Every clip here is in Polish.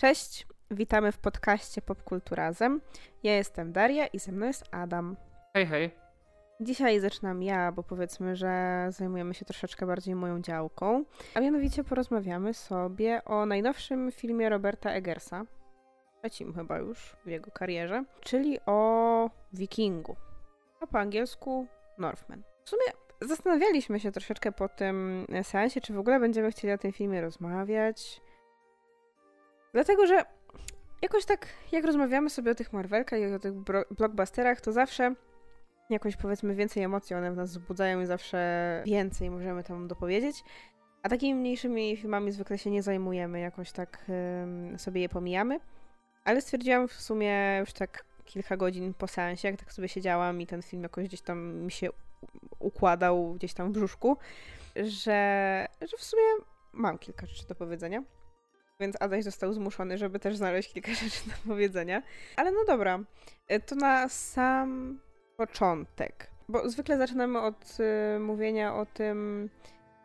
Cześć, witamy w podcaście Popkulturazem. Ja jestem Daria i ze mną jest Adam. Hej, hej. Dzisiaj zaczynam ja, bo powiedzmy, że zajmujemy się troszeczkę bardziej moją działką. A mianowicie porozmawiamy sobie o najnowszym filmie Roberta Eggersa, trzecim chyba już w jego karierze, czyli o Wikingu, a po angielsku Northman. W sumie zastanawialiśmy się troszeczkę po tym seansie, czy w ogóle będziemy chcieli o tym filmie rozmawiać. Dlatego, że jakoś tak, jak rozmawiamy sobie o tych Marvelkach i o tych blockbusterach, to zawsze jakoś powiedzmy więcej emocji one w nas wzbudzają i zawsze więcej możemy tam dopowiedzieć. A takimi mniejszymi filmami zwykle się nie zajmujemy, jakoś tak sobie je pomijamy. Ale stwierdziłam w sumie już tak kilka godzin po seansie, jak tak sobie siedziałam i ten film jakoś gdzieś tam mi się układał gdzieś tam w brzuszku, że, że w sumie mam kilka rzeczy do powiedzenia. Więc Adaś został zmuszony, żeby też znaleźć kilka rzeczy do powiedzenia. Ale no dobra, e, to na sam początek. Bo zwykle zaczynamy od y, mówienia o tym,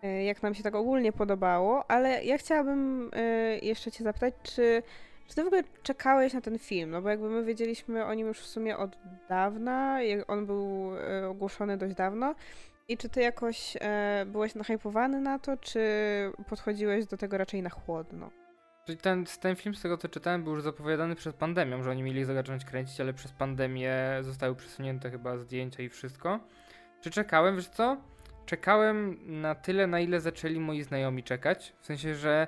y, jak nam się tak ogólnie podobało, ale ja chciałabym y, jeszcze Cię zapytać, czy, czy Ty w ogóle czekałeś na ten film? No bo jakby my wiedzieliśmy o nim już w sumie od dawna, on był ogłoszony dość dawno. I czy ty jakoś byłeś nahypowany na to, czy podchodziłeś do tego raczej na chłodno? Czyli ten, ten film, z tego co czytałem, był już zapowiadany przed pandemią, że oni mieli zacząć kręcić, ale przez pandemię zostały przesunięte chyba zdjęcia i wszystko. Czy czekałem? Wiesz co? Czekałem na tyle, na ile zaczęli moi znajomi czekać. W sensie, że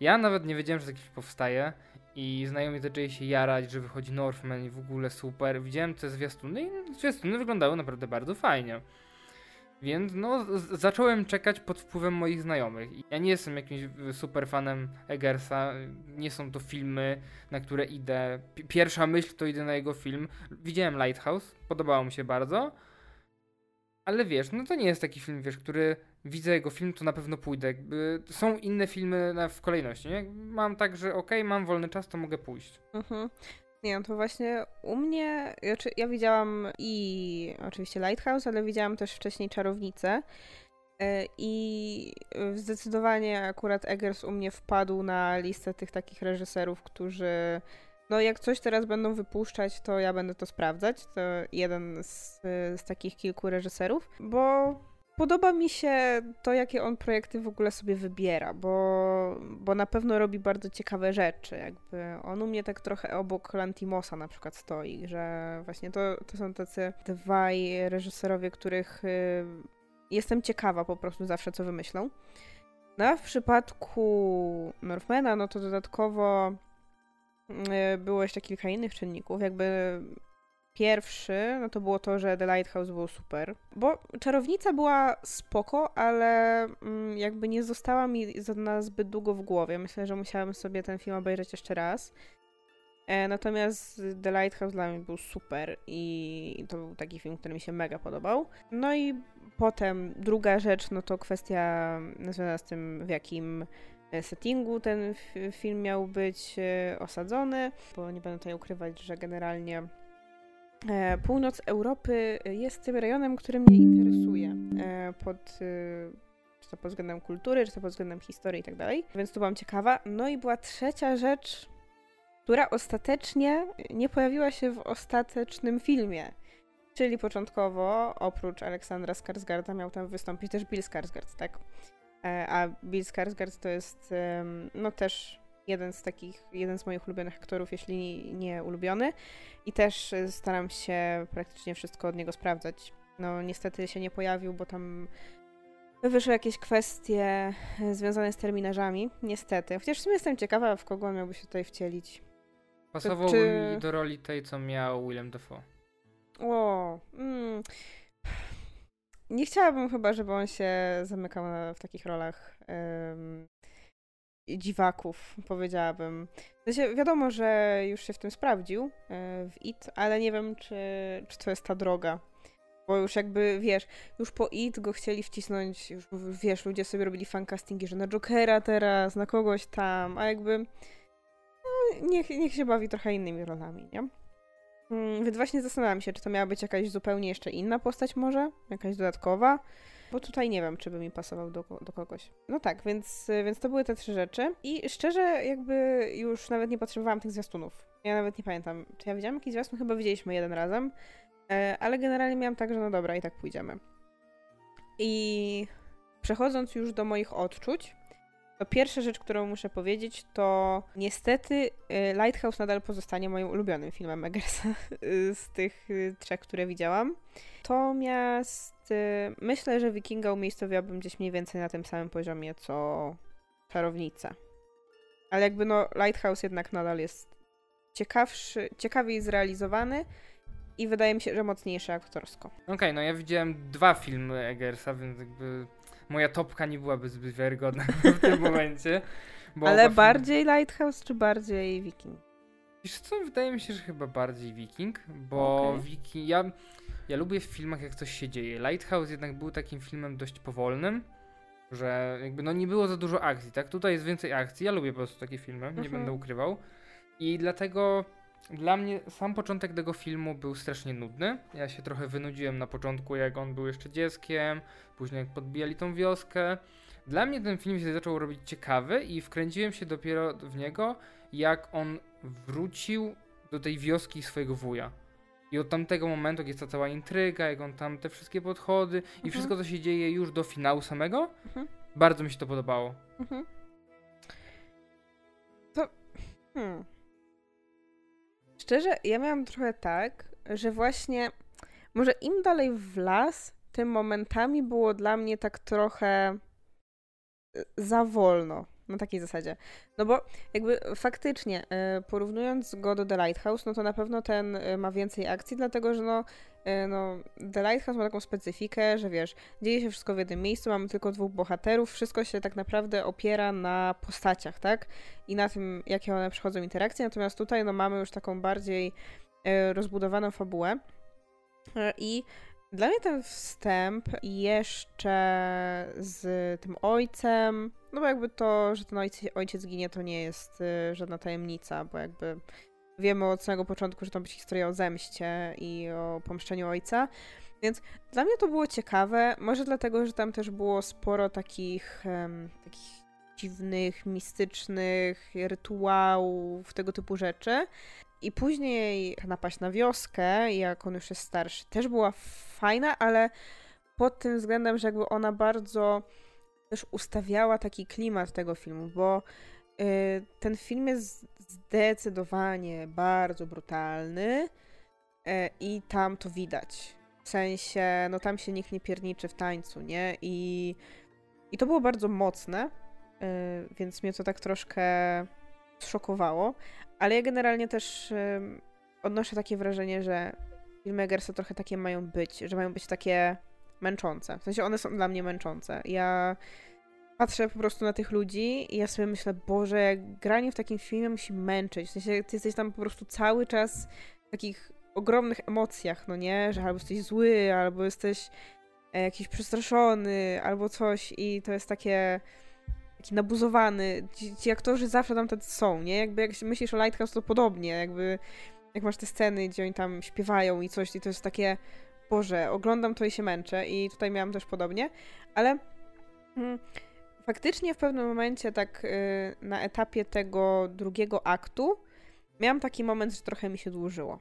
ja nawet nie wiedziałem, że taki film powstaje i znajomi zaczęli się jarać, że wychodzi Northman i w ogóle super. Widziałem te zwiastuny i zwiastuny wyglądały naprawdę bardzo fajnie. Więc no, zacząłem czekać pod wpływem moich znajomych. Ja nie jestem jakimś super fanem Eggersa. Nie są to filmy, na które idę. Pierwsza myśl to idę na jego film. Widziałem Lighthouse, podobało mi się bardzo. Ale wiesz, no to nie jest taki film, wiesz, który widzę jego film, to na pewno pójdę. Jakby są inne filmy w kolejności. Nie? Mam tak, że okej, okay, mam wolny czas, to mogę pójść. Mhm. Nie, to właśnie u mnie, znaczy ja widziałam i oczywiście Lighthouse, ale widziałam też wcześniej Czarownicę. E, I zdecydowanie akurat Eggers u mnie wpadł na listę tych takich reżyserów, którzy no jak coś teraz będą wypuszczać, to ja będę to sprawdzać. To jeden z, z takich kilku reżyserów, bo Podoba mi się to, jakie on projekty w ogóle sobie wybiera, bo, bo na pewno robi bardzo ciekawe rzeczy. Jakby on u mnie tak trochę obok Lantimosa na przykład stoi, że właśnie to, to są tacy dwaj reżyserowie, których y, jestem ciekawa po prostu zawsze, co wymyślą. No a w przypadku Northmana, no to dodatkowo y, było jeszcze kilka innych czynników. Jakby Pierwszy, no to było to, że The Lighthouse było super, bo Czarownica była spoko, ale mm, jakby nie została mi na zbyt długo w głowie. Myślę, że musiałam sobie ten film obejrzeć jeszcze raz. E, natomiast The Lighthouse dla mnie był super i to był taki film, który mi się mega podobał. No i potem druga rzecz, no to kwestia związana z tym, w jakim e, settingu ten film miał być e, osadzony, bo nie będę tutaj ukrywać, że generalnie północ Europy jest tym rejonem, który mnie interesuje e, pod, e, czy to pod względem kultury, czy to pod względem historii i tak dalej. Więc tu byłam ciekawa. No i była trzecia rzecz, która ostatecznie nie pojawiła się w ostatecznym filmie. Czyli początkowo, oprócz Aleksandra Skarsgarda, miał tam wystąpić też Bill Skarsgård, tak? A Bill Skarsgård to jest, no też jeden z takich, jeden z moich ulubionych aktorów, jeśli nie ulubiony. I też y, staram się praktycznie wszystko od niego sprawdzać. No niestety się nie pojawił, bo tam wyszły jakieś kwestie y, związane z terminarzami. Niestety. Chociaż w sumie jestem ciekawa, w kogo on miałby się tutaj wcielić. Pasował czy... mi do roli tej, co miał William Dafoe. O, mm. Nie chciałabym chyba, żeby on się zamykał na, w takich rolach um, dziwaków, powiedziałabym. Wiadomo, że już się w tym sprawdził e, w IT, ale nie wiem, czy, czy to jest ta droga. Bo już jakby, wiesz, już po IT go chcieli wcisnąć, już wiesz, ludzie sobie robili fancastingi, że na Jokera teraz, na kogoś tam, a jakby no, niech, niech się bawi trochę innymi rolami, nie? Mm, więc właśnie zastanawiam się, czy to miała być jakaś zupełnie jeszcze inna postać może? Jakaś dodatkowa? Bo tutaj nie wiem, czy by mi pasował do, do kogoś. No tak, więc, więc to były te trzy rzeczy. I szczerze, jakby już nawet nie potrzebowałam tych zwiastunów. Ja nawet nie pamiętam, czy ja widziałam jakiś zwiastun? Chyba widzieliśmy jeden razem. E, ale generalnie miałam tak, że no dobra, i tak pójdziemy. I przechodząc już do moich odczuć, to pierwsza rzecz, którą muszę powiedzieć, to niestety y, Lighthouse nadal pozostanie moim ulubionym filmem Eggersa z tych y, trzech, które widziałam. Natomiast y, myślę, że Wikinga umiejscowiłabym gdzieś mniej więcej na tym samym poziomie, co Czarownica. Ale jakby no Lighthouse jednak nadal jest ciekawszy, ciekawiej zrealizowany i wydaje mi się, że mocniejszy aktorsko. Okej, okay, no ja widziałem dwa filmy Eggersa, więc jakby moja topka nie byłaby zbyt wiarygodna w tym momencie. Ale bardziej Lighthouse czy bardziej Viking? Wiesz co, wydaje mi się, że chyba bardziej Viking, bo okay. Viking... Ja, ja lubię w filmach, jak coś się dzieje. Lighthouse jednak był takim filmem dość powolnym, że jakby no nie było za dużo akcji, tak? Tutaj jest więcej akcji, ja lubię po prostu takie filmy, nie mhm. będę ukrywał. I dlatego dla mnie sam początek tego filmu był strasznie nudny. Ja się trochę wynudziłem na początku, jak on był jeszcze dzieckiem, później jak podbijali tą wioskę. Dla mnie ten film się zaczął robić ciekawy i wkręciłem się dopiero w niego, jak on wrócił do tej wioski swojego wuja. I od tamtego momentu, jak jest ta cała intryga, jak on tam te wszystkie podchody mhm. i wszystko, co się dzieje już do finału samego, mhm. bardzo mi się to podobało. Mhm. To. Hmm. Szczerze, ja miałam trochę tak, że właśnie może im dalej w las, tym momentami było dla mnie tak trochę y, za wolno. Na takiej zasadzie. No bo jakby faktycznie, y, porównując go do The Lighthouse, no to na pewno ten y, ma więcej akcji, dlatego że no, no The Lighthouse ma taką specyfikę, że wiesz, dzieje się wszystko w jednym miejscu, mamy tylko dwóch bohaterów, wszystko się tak naprawdę opiera na postaciach, tak? I na tym, jakie one przechodzą interakcje, natomiast tutaj no mamy już taką bardziej rozbudowaną fabułę. I dla mnie ten wstęp jeszcze z tym ojcem, no bo jakby to, że ten ojciec, ojciec ginie, to nie jest y, żadna tajemnica, bo jakby wiemy od samego początku, że to być historia o zemście i o pomszczeniu ojca. Więc dla mnie to było ciekawe, może dlatego, że tam też było sporo takich, um, takich dziwnych, mistycznych rytuałów, tego typu rzeczy. I później ta napaść na wioskę, jak on już jest starszy, też była fajna, ale pod tym względem, że jakby ona bardzo też ustawiała taki klimat tego filmu, bo y, ten film jest zdecydowanie bardzo brutalny y, i tam to widać. W sensie, no tam się nikt nie pierniczy w tańcu, nie? I, i to było bardzo mocne, y, więc mnie to tak troszkę zszokowało, ale ja generalnie też odnoszę takie wrażenie, że filmy Eggersa trochę takie mają być, że mają być takie męczące. W sensie one są dla mnie męczące. Ja patrzę po prostu na tych ludzi i ja sobie myślę, Boże, granie w takim filmie musi męczyć. W sensie ty jesteś tam po prostu cały czas w takich ogromnych emocjach, no nie? Że albo jesteś zły, albo jesteś e, jakiś przestraszony, albo coś i to jest takie taki nabuzowany. Ci, ci aktorzy zawsze tam tacy są, nie? Jakby jak myślisz o Lighthouse, to podobnie, jakby jak masz te sceny, gdzie oni tam śpiewają i coś i to jest takie, Boże, oglądam to i się męczę i tutaj miałam też podobnie, ale mm, faktycznie w pewnym momencie tak y, na etapie tego drugiego aktu miałam taki moment, że trochę mi się dłużyło.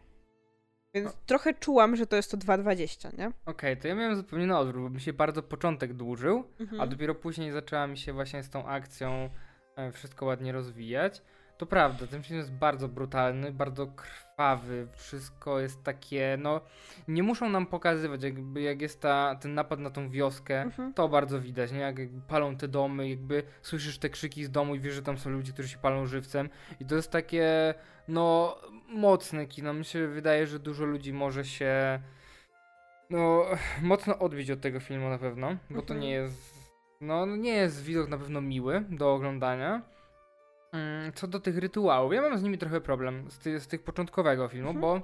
Więc no. trochę czułam, że to jest to 2,20, nie? Okej, okay, to ja miałem zupełnie na odwrót, bo mi się bardzo początek dłużył, mhm. a dopiero później zaczęła mi się właśnie z tą akcją e, wszystko ładnie rozwijać. To prawda, ten film jest bardzo brutalny, bardzo krwawy, wszystko jest takie, no nie muszą nam pokazywać, jakby jak jest ta, ten napad na tą wioskę, mhm. to bardzo widać, nie? Jak, jakby palą te domy, jakby słyszysz te krzyki z domu i wiesz, że tam są ludzie, którzy się palą żywcem i to jest takie, no mocne kino, mi się wydaje, że dużo ludzi może się no mocno odbić od tego filmu na pewno, bo mhm. to nie jest, no nie jest widok na pewno miły do oglądania, co do tych rytuałów, ja mam z nimi trochę problem, z, ty, z tych początkowego filmu, mhm. bo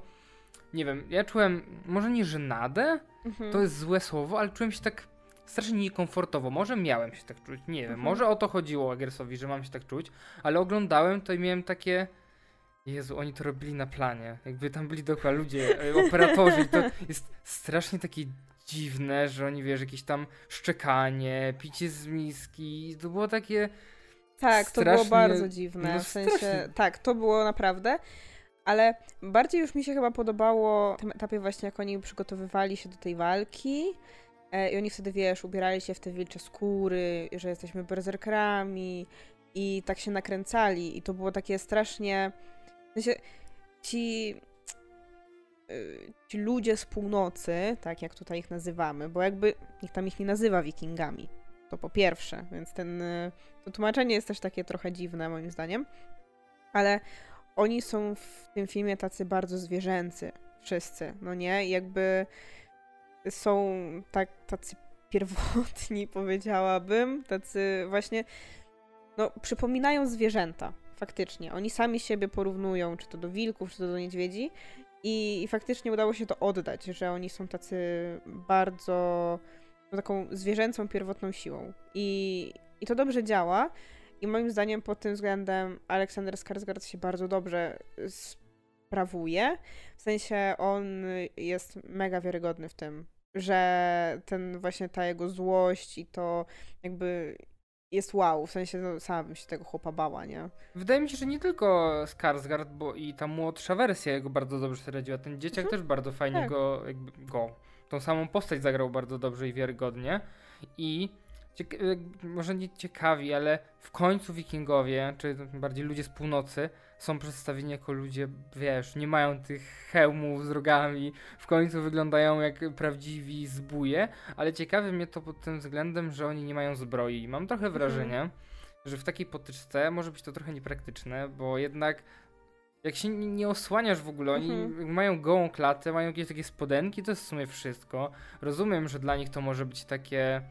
nie wiem, ja czułem, może nie żenadę, mhm. to jest złe słowo, ale czułem się tak strasznie niekomfortowo. Może miałem się tak czuć, nie wiem, mhm. może o to chodziło Eggersowi, że mam się tak czuć, ale oglądałem to i miałem takie, Jezu, oni to robili na planie. Jakby tam byli dookoła ludzie, e, operatorzy. I to jest strasznie takie dziwne, że oni, wiesz, jakieś tam szczekanie, picie z miski. To było takie. Tak, to było bardzo dziwne. no w sensie, strasznie. tak, to było naprawdę. Ale bardziej już mi się chyba podobało tym etapie właśnie, jak oni przygotowywali się do tej walki. E, I oni wtedy, wiesz, ubierali się w te wilcze skóry, że jesteśmy berserkerami i tak się nakręcali. I to było takie strasznie... W sensie, ci, y, ci ludzie z północy, tak jak tutaj ich nazywamy, bo jakby nikt tam ich nie nazywa wikingami. To po pierwsze, więc ten, y, to tłumaczenie jest też takie trochę dziwne moim zdaniem. Ale oni są w tym filmie tacy bardzo zwierzęcy. Wszyscy, no nie? Jakby są tak, tacy pierwotni, powiedziałabym. Tacy właśnie, no, przypominają zwierzęta. Faktycznie. Oni sami siebie porównują, czy to do wilków, czy to do niedźwiedzi. I, i faktycznie udało się to oddać, że oni są tacy bardzo taką zwierzęcą, pierwotną siłą. I, I to dobrze działa. I moim zdaniem pod tym względem Aleksander Skarsgård się bardzo dobrze sprawuje. W sensie on jest mega wiarygodny w tym, że ten właśnie ta jego złość i to jakby jest wow, w sensie no, sama bym się tego chłopa bała, nie? Wydaje mi się, że nie tylko Skarsgård, bo i ta młodsza wersja jego bardzo dobrze sobie radziła. Ten dzieciak Mhm. też bardzo fajnie Tak. go, jakby go, tą samą postać zagrał bardzo dobrze i wiarygodnie. I jak- może nie ciekawi, ale w końcu wikingowie, czy bardziej ludzie z północy, są przedstawieni jako ludzie, wiesz, nie mają tych hełmów z rogami, w końcu wyglądają jak prawdziwi zbóje, ale ciekawi mnie to pod tym względem, że oni nie mają zbroi. Mam trochę Mhm. wrażenie, że w takiej potyczce może być to trochę niepraktyczne, bo jednak jak się nie, osłaniasz w ogóle, oni Mhm. mają gołą klatę, mają jakieś takie spodenki, to jest w sumie wszystko. Rozumiem, że dla nich to może być takie,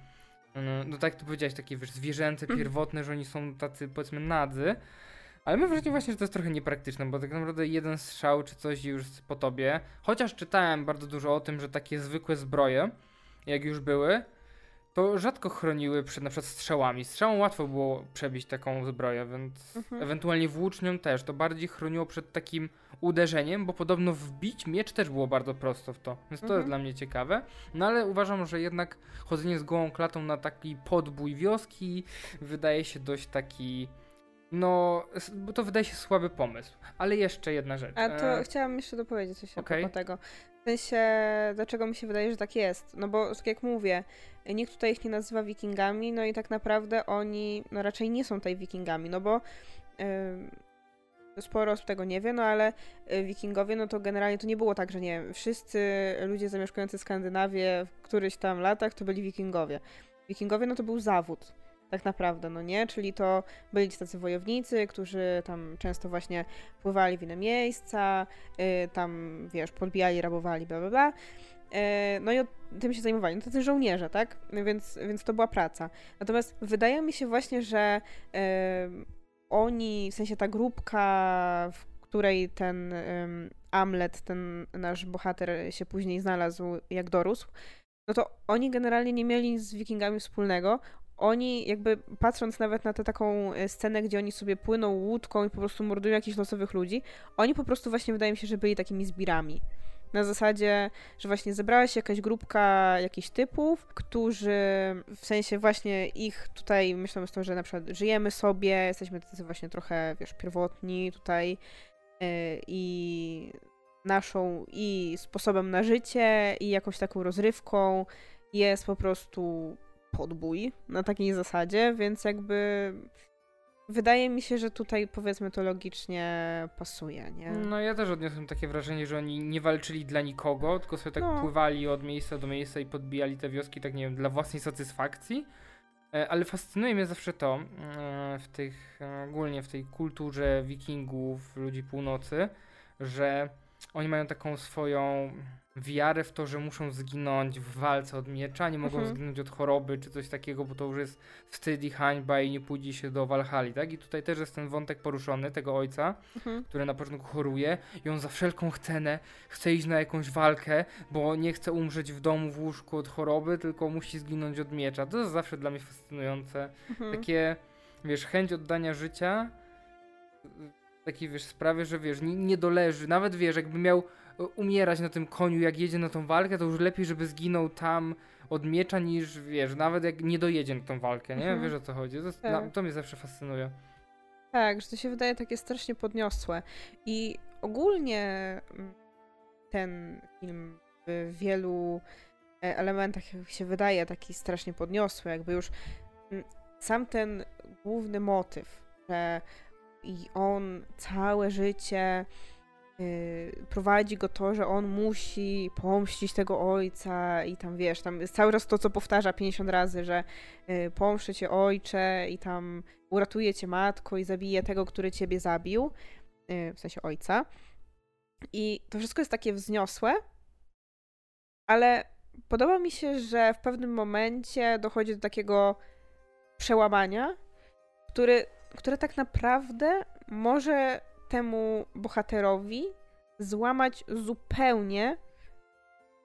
mm, no tak ty powiedziałeś, takie wiesz, zwierzęce, Mhm. pierwotne, że oni są tacy powiedzmy nadzy. Ale mam wrażenie właśnie, że to jest trochę niepraktyczne, bo tak naprawdę jeden strzał czy coś już po tobie. Chociaż czytałem bardzo dużo o tym, że takie zwykłe zbroje, jak już były, to rzadko chroniły przed na przykład strzałami. Strzałą łatwo było przebić taką zbroję, więc Mhm. ewentualnie włócznią też. To bardziej chroniło przed takim uderzeniem, bo podobno wbić miecz też było bardzo prosto w to. Więc to Mhm. jest dla mnie ciekawe. No ale uważam, że jednak chodzenie z gołą klatą na taki podbój wioski wydaje się dość taki. No, bo to wydaje się słaby pomysł. Ale jeszcze jedna rzecz. A to E, chciałam jeszcze dopowiedzieć coś a okej. propos tego. W sensie, dlaczego mi się wydaje, że tak jest? No bo, tak jak mówię, nikt tutaj ich nie nazywa wikingami, no i tak naprawdę oni no raczej nie są tutaj wikingami, no bo ym, sporo osób tego nie wie, no ale y, wikingowie, no to generalnie to nie było tak, że nie wiem, wszyscy ludzie zamieszkujący Skandynawię w którychś tam latach to byli wikingowie. Wikingowie, no to był zawód. Tak naprawdę, no nie? Czyli to byli tacy wojownicy, którzy tam często właśnie pływali w inne miejsca, y, tam, wiesz, podbijali, rabowali, bla, bla, bla. Y, No i tym się zajmowali. No tacy żołnierze, tak? Więc, więc to była praca. Natomiast wydaje mi się właśnie, że y, oni, w sensie ta grupka, w której ten Amlet, ten nasz bohater się później znalazł, jak dorósł, no to oni generalnie nie mieli z wikingami wspólnego. Oni jakby patrząc nawet na tę taką e, scenę, gdzie oni sobie płyną łódką i po prostu mordują jakichś losowych ludzi, oni po prostu właśnie wydaje mi się, że byli takimi zbirami. Na zasadzie, że właśnie zebrała się jakaś grupka jakichś typów, którzy w sensie właśnie ich tutaj myślą z to, że na przykład żyjemy sobie, jesteśmy tacy właśnie trochę, wiesz, pierwotni tutaj yy, i naszą i sposobem na życie i jakąś taką rozrywką jest po prostu podbój na takiej zasadzie, więc jakby wydaje mi się, że tutaj powiedzmy to logicznie pasuje, nie? No ja też odniosłem takie wrażenie, że oni nie walczyli dla nikogo, tylko sobie tak No. pływali od miejsca do miejsca i podbijali te wioski, tak nie wiem, dla własnej satysfakcji. E, Ale fascynuje mnie zawsze to e, w tych, e, ogólnie w tej kulturze wikingów, ludzi północy, że oni mają taką swoją wiarę w to, że muszą zginąć w walce od miecza, nie mogą Mhm. zginąć od choroby czy coś takiego, bo to już jest wstyd i hańba i nie pójdzie się do Walhali, tak? I tutaj też jest ten wątek poruszony tego ojca, Mhm. który na początku choruje i on za wszelką cenę chce iść na jakąś walkę, bo nie chce umrzeć w domu w łóżku od choroby, tylko musi zginąć od miecza. To jest zawsze dla mnie fascynujące. Mhm. Takie, wiesz, chęć oddania życia takiej, wiesz, sprawy, że wiesz, nie, nie doleży, nawet wiesz, jakby miał umierać na tym koniu, jak jedzie na tą walkę, to już lepiej, żeby zginął tam od miecza, niż, wiesz, nawet jak nie dojedzie na tą walkę, nie? Mhm. Wiesz o co chodzi? To, Tak. na, to mnie zawsze fascynuje. Tak, że to się wydaje takie strasznie podniosłe. I ogólnie mm, ten film w wielu e, elementach się wydaje taki strasznie podniosły, jakby już mm, sam ten główny motyw, że i on całe życie prowadzi go to, że on musi pomścić tego ojca i tam wiesz, tam jest cały czas to, co powtarza 50 razy, że y, pomszczę cię ojcze i tam uratuje cię matko i zabije tego, który ciebie zabił, y, w sensie ojca. I to wszystko jest takie wzniosłe, ale podoba mi się, że w pewnym momencie dochodzi do takiego przełamania, który, które tak naprawdę może temu bohaterowi złamać zupełnie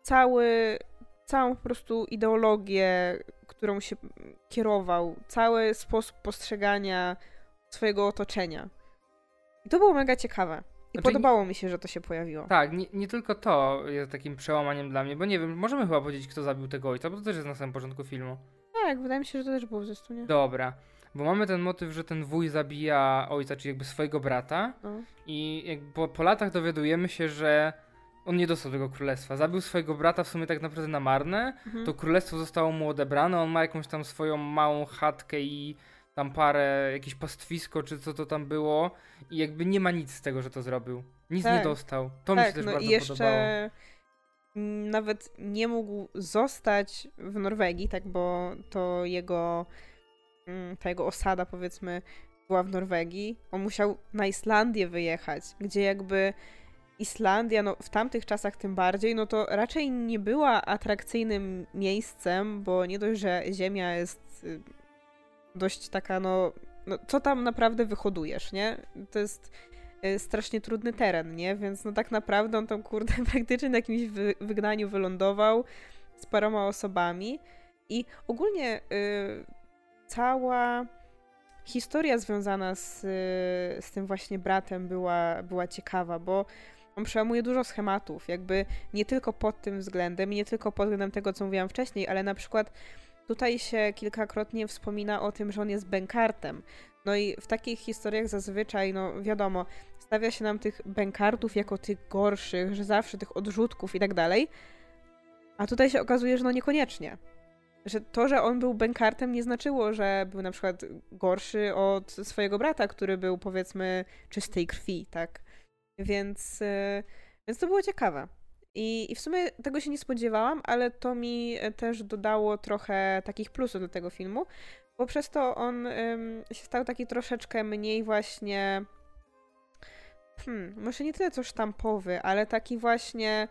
cały, całą po prostu ideologię, którą się kierował, cały sposób postrzegania swojego otoczenia. I to było mega ciekawe. I Znaczy, podobało mi się, że to się pojawiło. Tak, nie, nie tylko to jest takim przełamaniem dla mnie, bo nie wiem, możemy chyba powiedzieć, kto zabił tego ojca, bo to też jest na samym początku filmu. Tak, wydaje mi się, że to też było w zwiastunie. Dobra, bo mamy ten motyw, że ten wuj zabija ojca, czyli jakby swojego brata No. i jakby po, po latach dowiadujemy się, że on nie dostał tego królestwa. Zabił swojego brata w sumie tak naprawdę na marne, Mhm. to królestwo zostało mu odebrane, on ma jakąś tam swoją małą chatkę i tam parę, jakieś pastwisko, czy co to tam było i jakby nie ma nic z tego, że to zrobił. Nic nie Tak. dostał. To mi się tak, też no bardzo i jeszcze podobało. mm, nawet nie mógł zostać w Norwegii, tak, bo to jego, ta jego osada, powiedzmy, była w Norwegii. On musiał na Islandię wyjechać, gdzie jakby Islandia, no w tamtych czasach tym bardziej, no to raczej nie była atrakcyjnym miejscem, bo nie dość, że ziemia jest y, dość taka, no, no co tam naprawdę wyhodujesz, nie? To jest y, strasznie trudny teren, nie? Więc no tak naprawdę on tam, kurde, praktycznie na jakimś wy wygnaniu wylądował z paroma osobami i ogólnie y, cała historia związana z, z tym właśnie bratem była, była ciekawa, bo on przełamuje dużo schematów, jakby nie tylko pod tym względem, nie tylko pod względem tego, co mówiłam wcześniej, ale na przykład tutaj się kilkakrotnie wspomina o tym, że on jest bękartem. No i w takich historiach zazwyczaj, no wiadomo, stawia się nam tych bękartów jako tych gorszych, że zawsze tych odrzutków i tak dalej. A tutaj się okazuje, że no niekoniecznie. Że to, że on był bękartem nie znaczyło, że był na przykład gorszy od swojego brata, który był powiedzmy czystej krwi, tak? Więc, y, więc to było ciekawe. I, I w sumie tego się nie spodziewałam, ale to mi e, też dodało trochę takich plusów do tego filmu, bo przez to on ym, się stał taki troszeczkę mniej właśnie. Hmm, może nie tyle co sztampowy, ale taki właśnie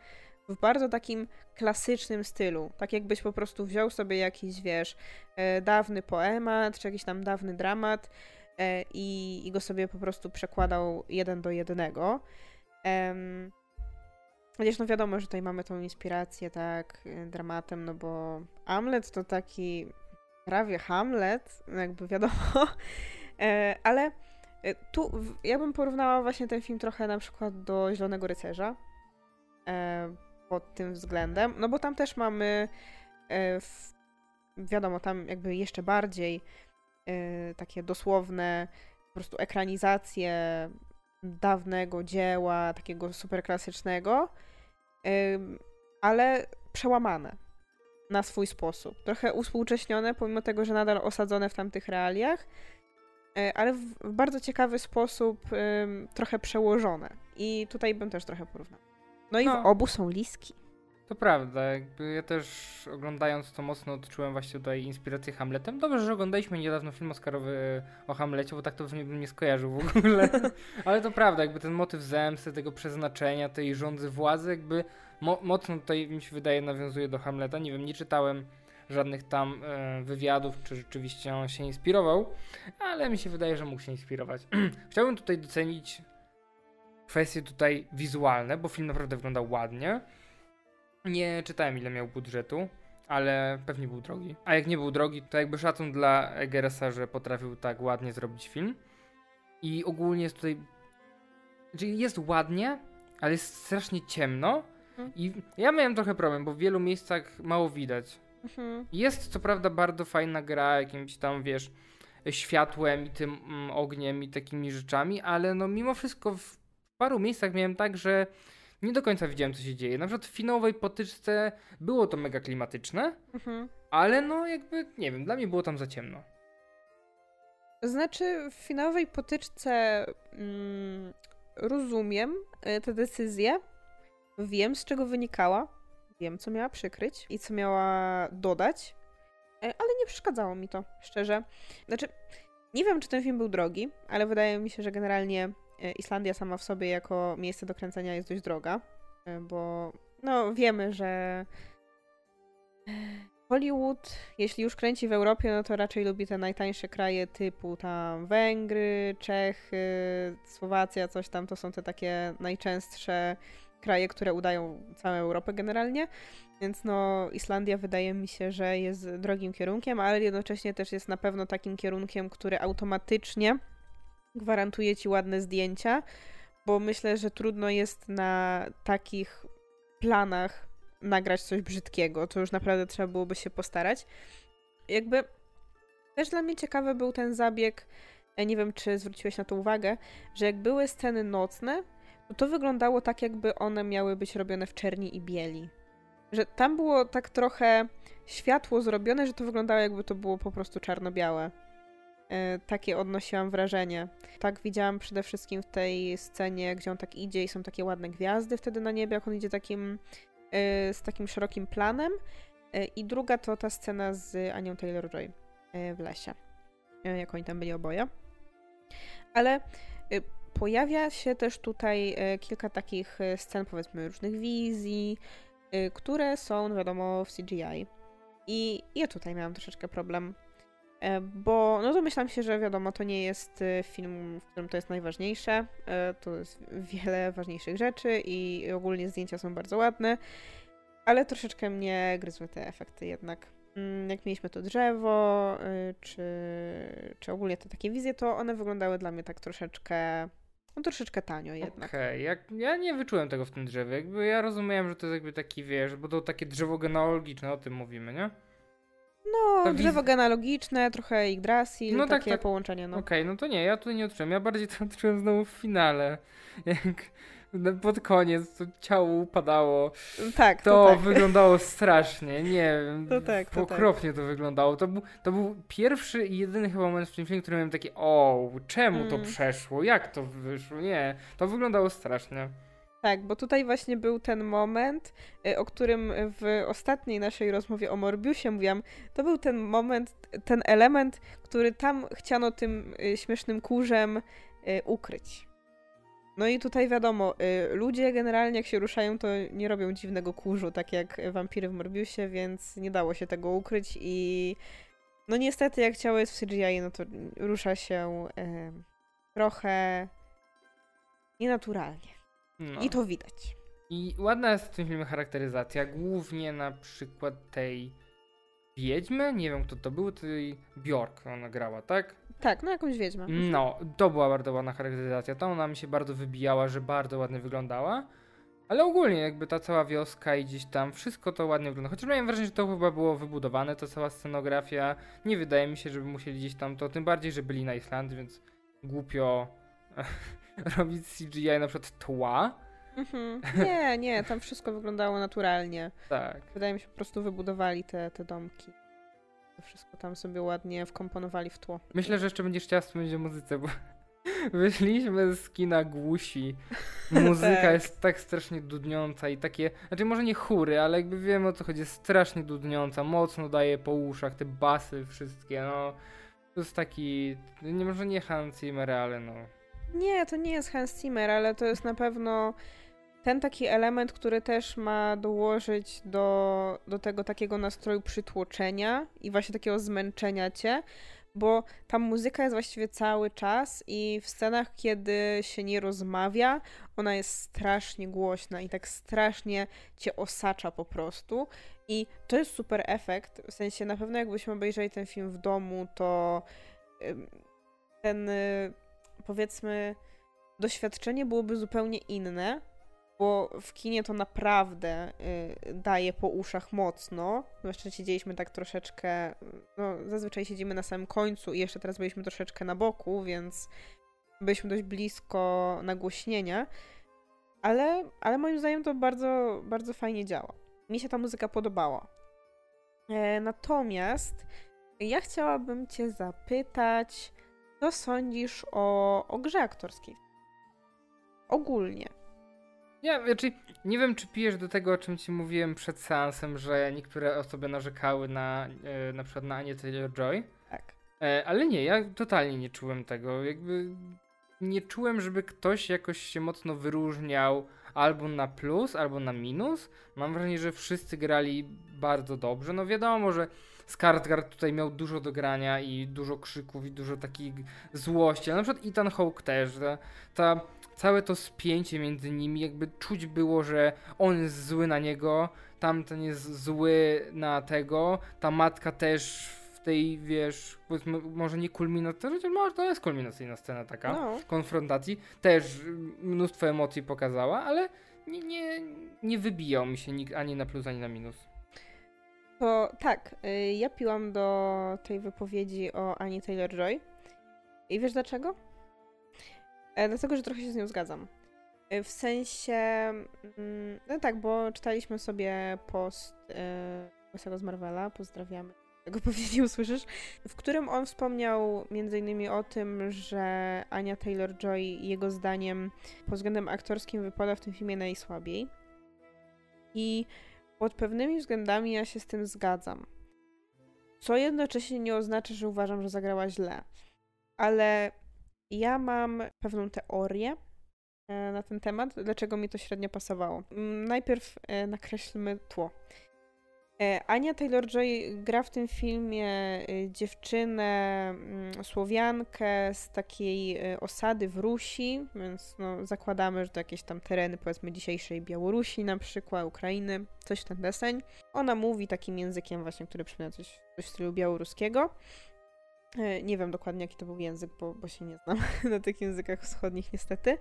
w bardzo takim klasycznym stylu. Tak jakbyś po prostu wziął sobie jakiś, wiesz, e, dawny poemat, czy jakiś tam dawny dramat e, i, i go sobie po prostu przekładał jeden do jednego. Chociaż no wiadomo, że tutaj mamy tą inspirację, tak, y, dramatem, no bo Hamlet to taki prawie Hamlet, no jakby wiadomo, E, ale tu ja bym porównała właśnie ten film trochę na przykład do Zielonego Rycerza pod tym względem, no bo tam też mamy e, w, wiadomo, tam jakby jeszcze bardziej e, takie dosłowne po prostu ekranizacje dawnego dzieła, takiego super klasycznego, ym, ale przełamane na swój sposób. Trochę uspółcześnione, pomimo tego, że nadal osadzone w tamtych realiach, y, ale w, bardzo ciekawy sposób trochę przełożone. I tutaj bym też trochę porównał. No i No. w obu są liski. To prawda, jakby ja też oglądając to mocno odczułem właśnie tutaj inspirację Hamletem. Dobrze, że oglądaliśmy niedawno film Oscarowy o Hamlecie, bo tak to bym nie skojarzył w ogóle. Ale to prawda, jakby ten motyw zemsty, tego przeznaczenia, tej rządzy władzy, jakby mo- mocno tutaj mi się wydaje nawiązuje do Hamleta. Nie wiem, nie czytałem żadnych tam e, wywiadów, czy rzeczywiście on się inspirował, ale mi się wydaje, że mógł się inspirować. Chciałbym tutaj docenić kwestie tutaj wizualne, bo film naprawdę wyglądał ładnie. Nie czytałem ile miał budżetu, ale pewnie był drogi. A jak nie był drogi, to jakby szacun dla Egeresa, że potrafił tak ładnie zrobić film. I ogólnie jest tutaj Czyli jest ładnie, ale jest strasznie ciemno. Mhm. I ja miałem trochę problem, bo w wielu miejscach mało widać. Mhm. Jest co prawda bardzo fajna gra, jakimś tam wiesz, światłem i tym mm, ogniem i takimi rzeczami, ale no mimo wszystko w paru miejscach miałem tak, że nie do końca widziałem co się dzieje. Na przykład w finałowej potyczce było to mega klimatyczne, Mhm. ale no jakby, nie wiem, dla mnie było tam za ciemno. Znaczy, w finałowej potyczce mm, rozumiem y, tę decyzję. Wiem, z czego wynikała. Wiem, co miała przykryć i co miała dodać. e, Ale nie przeszkadzało mi to, szczerze. Znaczy, nie wiem, czy ten film był drogi, ale wydaje mi się, że generalnie e, Islandia sama w sobie jako miejsce do kręcenia jest dość droga. e, Bo no, wiemy, że Hollywood, jeśli już kręci w Europie, no to raczej lubi te najtańsze kraje typu tam Węgry, Czechy, Słowacja, coś tam. To są te takie najczęstsze kraje, które udają całą Europę generalnie. Więc no Islandia wydaje mi się, że jest drogim kierunkiem, ale jednocześnie też jest na pewno takim kierunkiem, który automatycznie gwarantuje ci ładne zdjęcia, bo myślę, że trudno jest na takich planach nagrać coś brzydkiego. To już naprawdę trzeba byłoby się postarać. Jakby też dla mnie ciekawy był ten zabieg, ja nie wiem, czy zwróciłeś na to uwagę, że jak były sceny nocne, to to wyglądało tak, jakby one miały być robione w czerni i bieli. Że tam było tak trochę światło zrobione, że to wyglądało jakby to było po prostu czarno-białe. E, takie odnosiłam wrażenie. Tak widziałam przede wszystkim w tej scenie, gdzie on tak idzie i są takie ładne gwiazdy wtedy na niebie, jak on idzie takim e, z takim szerokim planem. E, I druga to ta scena z Anią Taylor-Joy w lesie, jak oni tam byli oboje. Ale pojawia się też tutaj kilka takich scen, powiedzmy, różnych wizji, które są, no wiadomo, w CGI. I ja tutaj miałam troszeczkę problem, bo no domyślam się, że wiadomo, to nie jest e, film, w którym to jest najważniejsze. E, To jest wiele ważniejszych rzeczy i ogólnie zdjęcia są bardzo ładne, ale troszeczkę mnie gryzły te efekty jednak. Mm, Jak mieliśmy to drzewo, czy, czy ogólnie te takie wizje, to one wyglądały dla mnie tak troszeczkę, no troszeczkę tanio jednak. Okej, jak ja nie wyczułem tego w tym drzewie. Jakby ja rozumiałem, że to jest jakby taki, wiesz, bo to takie drzewo genealogiczne, o tym mówimy, nie? No, Ta drzewo wiz- genealogiczne, trochę Yggdrasil, No tak, takie tak. połączenie, no. Okej, no to nie, ja tutaj nie odczułem. Ja bardziej to odczułem znowu w finale. Jak pod koniec to ciało upadało. Tak, to, To tak. wyglądało strasznie, nie wiem. To tak, to tak. Okropnie to wyglądało. To był, to był pierwszy i jedyny chyba moment w tym filmie, który miałem taki, o, czemu to Mm. przeszło? Jak to wyszło? Nie, to wyglądało strasznie. Tak, bo tutaj właśnie był ten moment, y, o którym w ostatniej naszej rozmowie o Morbiusie mówiłam. To był ten moment, ten element, który tam chciano tym y, śmiesznym kurzem y, ukryć. No i tutaj wiadomo, ludzie generalnie jak się ruszają, to nie robią dziwnego kurzu, tak jak wampiry w Morbiusie, więc nie dało się tego ukryć i no niestety jak ciało jest w CGI, no to rusza się trochę nienaturalnie. No. I to widać. I ładna jest w tym filmie charakteryzacja, głównie na przykład tej wiedźmy, nie wiem kto to był, tej Bjork ona grała, tak? Tak, no jakąś wiedźmę. No, to była bardzo ładna charakteryzacja, to ona mi się bardzo wybijała, że bardzo ładnie wyglądała, ale ogólnie jakby ta cała wioska i gdzieś tam, wszystko to ładnie wygląda, chociaż miałem wrażenie, że to chyba było wybudowane, ta cała scenografia, nie wydaje mi się, żeby musieli gdzieś tam to, tym bardziej, że byli na Islandii, więc głupio robić CGI na przykład tła, Mhm. Nie, nie, tam wszystko wyglądało naturalnie. tak. Wydaje mi się, po prostu wybudowali te, te domki. To wszystko tam sobie ładnie wkomponowali w tło. Myślę, że jeszcze będziesz chciała wspomnieć o muzyce, bo wyszliśmy z kina głusi. Muzyka Tak. jest tak strasznie dudniąca i takie, znaczy może nie chóry, ale jakby wiemy o co chodzi, jest strasznie dudniąca, mocno daje po uszach, te basy wszystkie, no. To jest taki, nie może nie Hans Zimmer, ale no. Nie, to nie jest Hans Zimmer, ale to jest na pewno ten taki element, który też ma dołożyć do, do tego takiego nastroju przytłoczenia i właśnie takiego zmęczenia cię, bo ta muzyka jest właściwie cały czas i w scenach, kiedy się nie rozmawia, ona jest strasznie głośna i tak strasznie cię osacza po prostu. I to jest super efekt, w sensie na pewno jakbyśmy obejrzeli ten film w domu, to ten y, powiedzmy doświadczenie byłoby zupełnie inne, bo w kinie to naprawdę y, daje po uszach mocno. Zwłaszcza siedzieliśmy tak troszeczkę, no zazwyczaj siedzimy na samym końcu i jeszcze teraz byliśmy troszeczkę na boku, więc byliśmy dość blisko nagłośnienia. Ale, ale moim zdaniem to bardzo, bardzo fajnie działa. Mi się ta muzyka podobała. E, natomiast ja chciałabym Cię zapytać, co sądzisz o, o grze aktorskiej? Ogólnie. Ja, znaczy, nie wiem, czy pijesz do tego, o czym ci mówiłem przed seansem, że niektóre osoby narzekały na e, na przykład na Anię Taylor-Joy. Tak. E, ale nie, ja totalnie nie czułem tego. Jakby nie czułem, żeby ktoś jakoś się mocno wyróżniał albo na plus, albo na minus. Mam wrażenie, że wszyscy grali bardzo dobrze. No wiadomo, że Skarsgård tutaj miał dużo do grania i dużo krzyków i dużo takich złości, ale na przykład Ethan Hawke też. Ta, ta całe to spięcie między nimi, jakby czuć było, że on jest zły na niego, tamten jest zły na tego, ta matka też w tej, wiesz, może nie kulminacyjna, może to jest kulminacyjna scena taka, No. konfrontacji, też mnóstwo emocji pokazała, ale nie, nie, nie wybijał mi się nikt ani na plus, ani na minus. To tak, y, ja piłam do tej wypowiedzi o Ani Taylor-Joy. I wiesz dlaczego? E, dlatego, że trochę się z nią zgadzam. E, w sensie, mm, no tak, bo czytaliśmy sobie post Łysego z Marvela, pozdrawiamy, tego pewnie nie usłyszysz, w którym on wspomniał innymi o tym, że Ania Taylor-Joy jego zdaniem pod względem aktorskim wypada w tym filmie najsłabiej. I pod pewnymi względami ja się z tym zgadzam. Co jednocześnie nie oznacza, że uważam, że zagrała źle. Ale ja mam pewną teorię e, na ten temat, dlaczego mi to średnio pasowało. Mm, Najpierw e, nakreślmy tło. E, Ania Taylor-Joy gra w tym filmie e, dziewczynę mm, Słowiankę z takiej e, osady w Rusi, więc no, zakładamy, że to jakieś tam tereny powiedzmy dzisiejszej Białorusi na przykład, Ukrainy, coś w ten deseń. Ona mówi takim językiem właśnie, który przypomina coś, coś w stylu białoruskiego. Nie wiem dokładnie jaki to był język, bo, bo się nie znam na tych językach wschodnich niestety.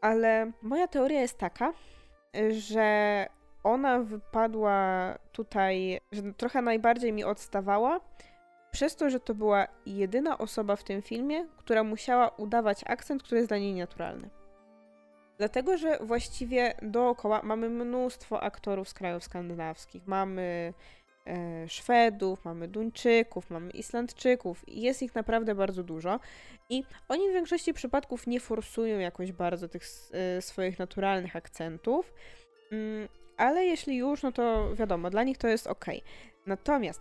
Ale moja teoria jest taka, że ona wypadła tutaj, że trochę najbardziej mi odstawała, przez to, że to była jedyna osoba w tym filmie, która musiała udawać akcent, który jest dla niej naturalny. Dlatego, że właściwie dookoła mamy mnóstwo aktorów z krajów skandynawskich. Mamy e, Szwedów, mamy Duńczyków, mamy Islandczyków. Jest ich naprawdę bardzo dużo. I oni w większości przypadków nie forsują jakoś bardzo tych e, swoich naturalnych akcentów. Mm, ale jeśli już, no to wiadomo, dla nich to jest ok. Natomiast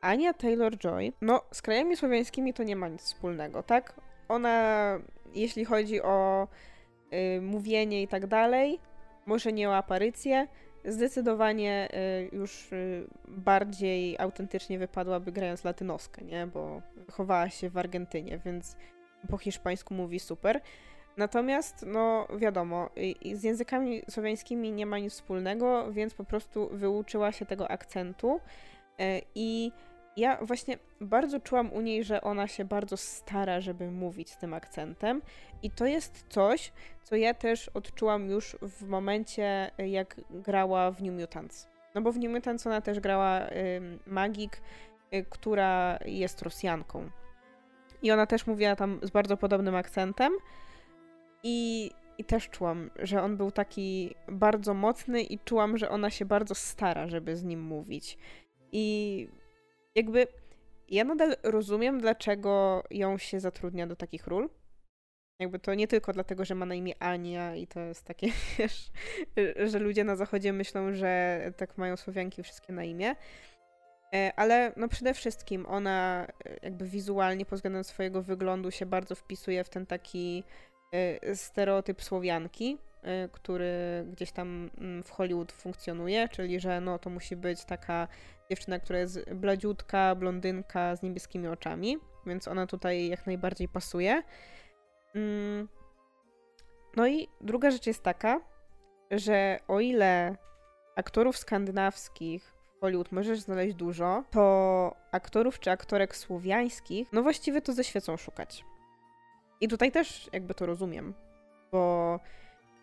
Ania Taylor-Joy, no z krajami słowiańskimi to nie ma nic wspólnego, tak? Ona, jeśli chodzi o y, mówienie i tak dalej, może nie o aparycję, zdecydowanie y, już y, bardziej autentycznie wypadłaby grając latynoskę, nie? Bo wychowała się w Argentynie, więc po hiszpańsku mówi super. Natomiast, no wiadomo, z językami słowiańskimi nie ma nic wspólnego, więc po prostu wyuczyła się tego akcentu. E, I ja właśnie bardzo czułam u niej, że ona się bardzo stara, żeby mówić z tym akcentem. I to jest coś, co ja też odczułam już w momencie, jak grała w New Mutants. No bo w New Mutants ona też grała ym, magik, y, która jest Rosjanką. I ona też mówiła tam z bardzo podobnym akcentem. I, I też czułam, że on był taki bardzo mocny i czułam, że ona się bardzo stara, żeby z nim mówić. I jakby ja nadal rozumiem, dlaczego ją się zatrudnia do takich ról. Jakby to nie tylko dlatego, że ma na imię Ania i to jest takie, wiesz, że ludzie na zachodzie myślą, że tak mają Słowianki wszystkie na imię. E, Ale no przede wszystkim ona e, jakby wizualnie pod względem swojego wyglądu się bardzo wpisuje w ten taki stereotyp Słowianki, e, który gdzieś tam mm, w Hollywood funkcjonuje, czyli że no to musi być taka dziewczyna, która jest bladziutka, blondynka z niebieskimi oczami, więc ona tutaj jak najbardziej pasuje. Mm. No i druga rzecz jest taka, że o ile aktorów skandynawskich w Hollywood możesz znaleźć dużo, to aktorów czy aktorek słowiańskich, no właściwie to ze świecą szukać. I tutaj też jakby to rozumiem. bo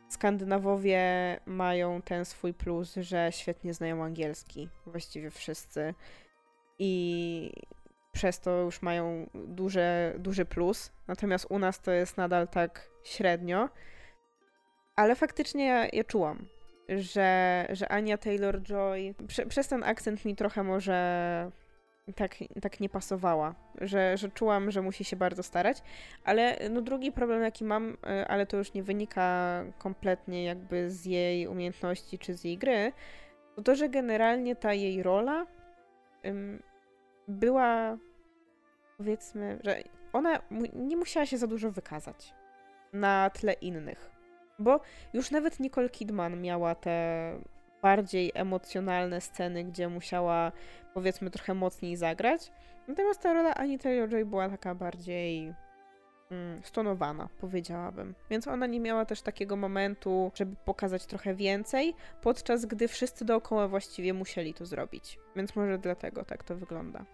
Skandynawowie mają ten swój plus, że świetnie znają angielski, właściwie wszyscy. I przez to już mają duże, duży plus. Natomiast u nas to jest nadal tak średnio. Ale faktycznie ja, ja czułam, że, że Ania Taylor-Joy prze, przez ten akcent mi trochę może tak, tak nie pasowała, że, że czułam, że musi się bardzo starać, ale no drugi problem jaki mam, e, ale to już nie wynika kompletnie jakby z jej umiejętności czy z jej gry, to to, że generalnie ta jej rola ym, była powiedzmy, że ona nie musiała się za dużo wykazać na tle innych. Bo już nawet Nicole Kidman miała te bardziej emocjonalne sceny, gdzie musiała powiedzmy trochę mocniej zagrać. Natomiast ta rola Annie Taylor-Joy była taka bardziej mm, stonowana, powiedziałabym. Więc ona nie miała też takiego momentu, żeby pokazać trochę więcej, podczas gdy wszyscy dookoła właściwie musieli to zrobić. Więc może dlatego tak to wygląda.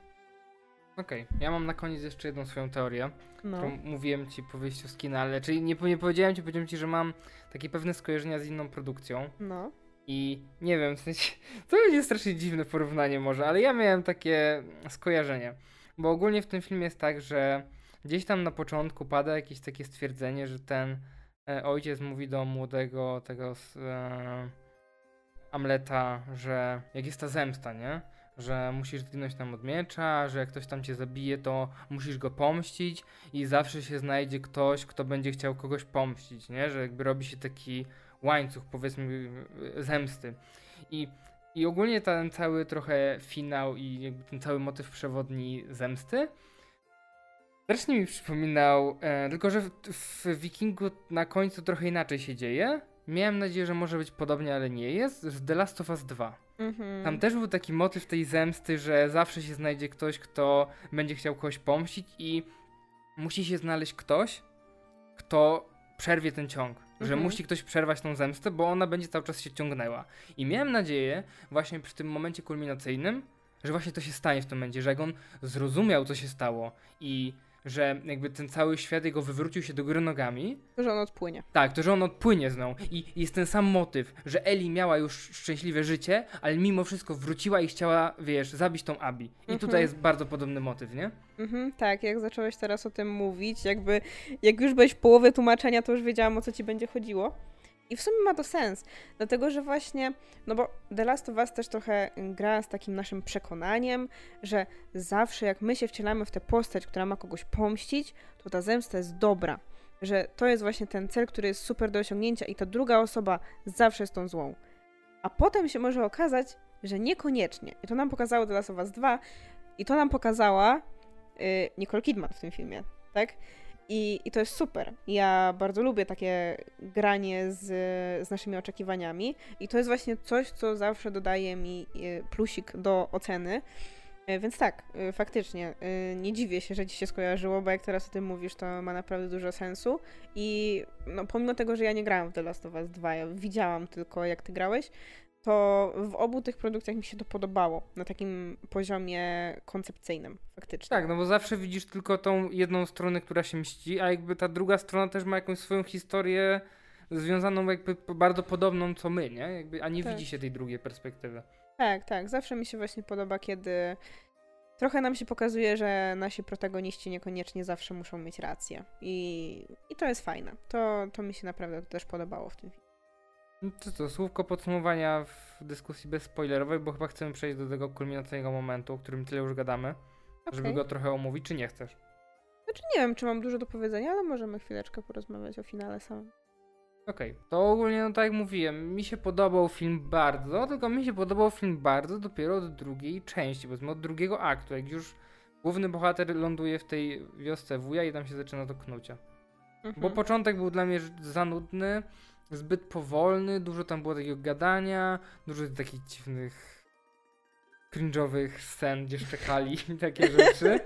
Okej, okay. ja mam na koniec jeszcze jedną swoją teorię, no. którą mówiłem ci po wyjściu z kina, ale czyli nie, nie powiedziałem ci, powiedziałem ci, że mam takie pewne skojarzenia z inną produkcją. No. I nie wiem, w sensie, to będzie strasznie dziwne porównanie może, ale ja miałem takie skojarzenie. Bo ogólnie w tym filmie jest tak, że gdzieś tam na początku pada jakieś takie stwierdzenie, że ten e, ojciec mówi do młodego tego e, Amleta, że jak jest ta zemsta, nie? Że musisz zginąć tam od miecza, że jak ktoś tam cię zabije, to musisz go pomścić i zawsze się znajdzie ktoś, kto będzie chciał kogoś pomścić, nie? Że jakby robi się taki łańcuch, powiedzmy, zemsty. I, i ogólnie ten cały trochę finał i ten cały motyw przewodni zemsty strasznie mi przypominał, e, tylko że w, w Wikingu na końcu trochę inaczej się dzieje. Miałem nadzieję, że może być podobnie, ale nie jest. Z The Last of Us 2. Mhm. Tam też był taki motyw tej zemsty, że zawsze się znajdzie ktoś, kto będzie chciał kogoś pomścić i musi się znaleźć ktoś, kto przerwie ten ciąg że mhm. musi ktoś przerwać tą zemstę, bo ona będzie cały czas się ciągnęła. I miałem nadzieję, właśnie przy tym momencie kulminacyjnym, że właśnie to się stanie w tym momencie, że jak on zrozumiał, co się stało i że jakby ten cały świat jego wywrócił się do góry nogami. To, że on odpłynie. Tak, to, że on odpłynie z nią. I jest ten sam motyw, że Eli miała już szczęśliwe życie, ale mimo wszystko wróciła i chciała, wiesz, zabić tą Abi. I mhm. tutaj jest bardzo podobny motyw, nie? Mhm, tak, jak zacząłeś teraz o tym mówić, jakby jak już byłeś w połowie tłumaczenia, to już wiedziałam o co ci będzie chodziło. I w sumie ma to sens, dlatego że właśnie, no bo The Last of Us też trochę gra z takim naszym przekonaniem, że zawsze jak my się wcielamy w tę postać, która ma kogoś pomścić, to ta zemsta jest dobra. Że to jest właśnie ten cel, który jest super do osiągnięcia i ta druga osoba zawsze jest tą złą. A potem się może okazać, że niekoniecznie. I to nam pokazało The Last of Us 2 i to nam pokazała yy, Nicole Kidman w tym filmie, tak? I, I to jest super. Ja bardzo lubię takie granie z, z naszymi oczekiwaniami, i to jest właśnie coś, co zawsze dodaje mi e, plusik do oceny. E, więc tak, e, faktycznie, nie dziwię się, że ci się skojarzyło, bo jak teraz o tym mówisz, to ma naprawdę dużo sensu. I no, pomimo tego, że ja nie grałam w The Last of Us 2, ja widziałam tylko jak ty grałeś, to w obu tych produkcjach mi się to podobało na takim poziomie koncepcyjnym, faktycznie. Tak, no bo zawsze widzisz tylko tą jedną stronę, która się mści, a jakby ta druga strona też ma jakąś swoją historię związaną jakby bardzo podobną co my, nie? Jakby, a nie tak. widzi się tej drugiej perspektywy. Tak, tak. Zawsze mi się właśnie podoba, kiedy trochę nam się pokazuje, że nasi protagoniści niekoniecznie zawsze muszą mieć rację. I, i to jest fajne. To, to mi się naprawdę też podobało w tym filmie. No to co, słówko podsumowania w dyskusji bezspoilerowej, bo chyba chcemy przejść do tego kulminacyjnego momentu, o którym tyle już gadamy, okay. żeby go trochę omówić, czy nie chcesz? Znaczy nie wiem, czy mam dużo do powiedzenia, ale możemy chwileczkę porozmawiać o finale samym. Okej, okay. to ogólnie, no tak jak mówiłem, mi się podobał film bardzo, tylko mi się podobał film bardzo dopiero od drugiej części, powiedzmy od drugiego aktu, jak już główny bohater ląduje w tej wiosce wuja i tam się zaczyna to knucia. Mhm. Bo początek był dla mnie za nudny, zbyt powolny, dużo tam było takiego gadania, dużo takich dziwnych, cringe'owych scen, gdzie szczekali i takie rzeczy.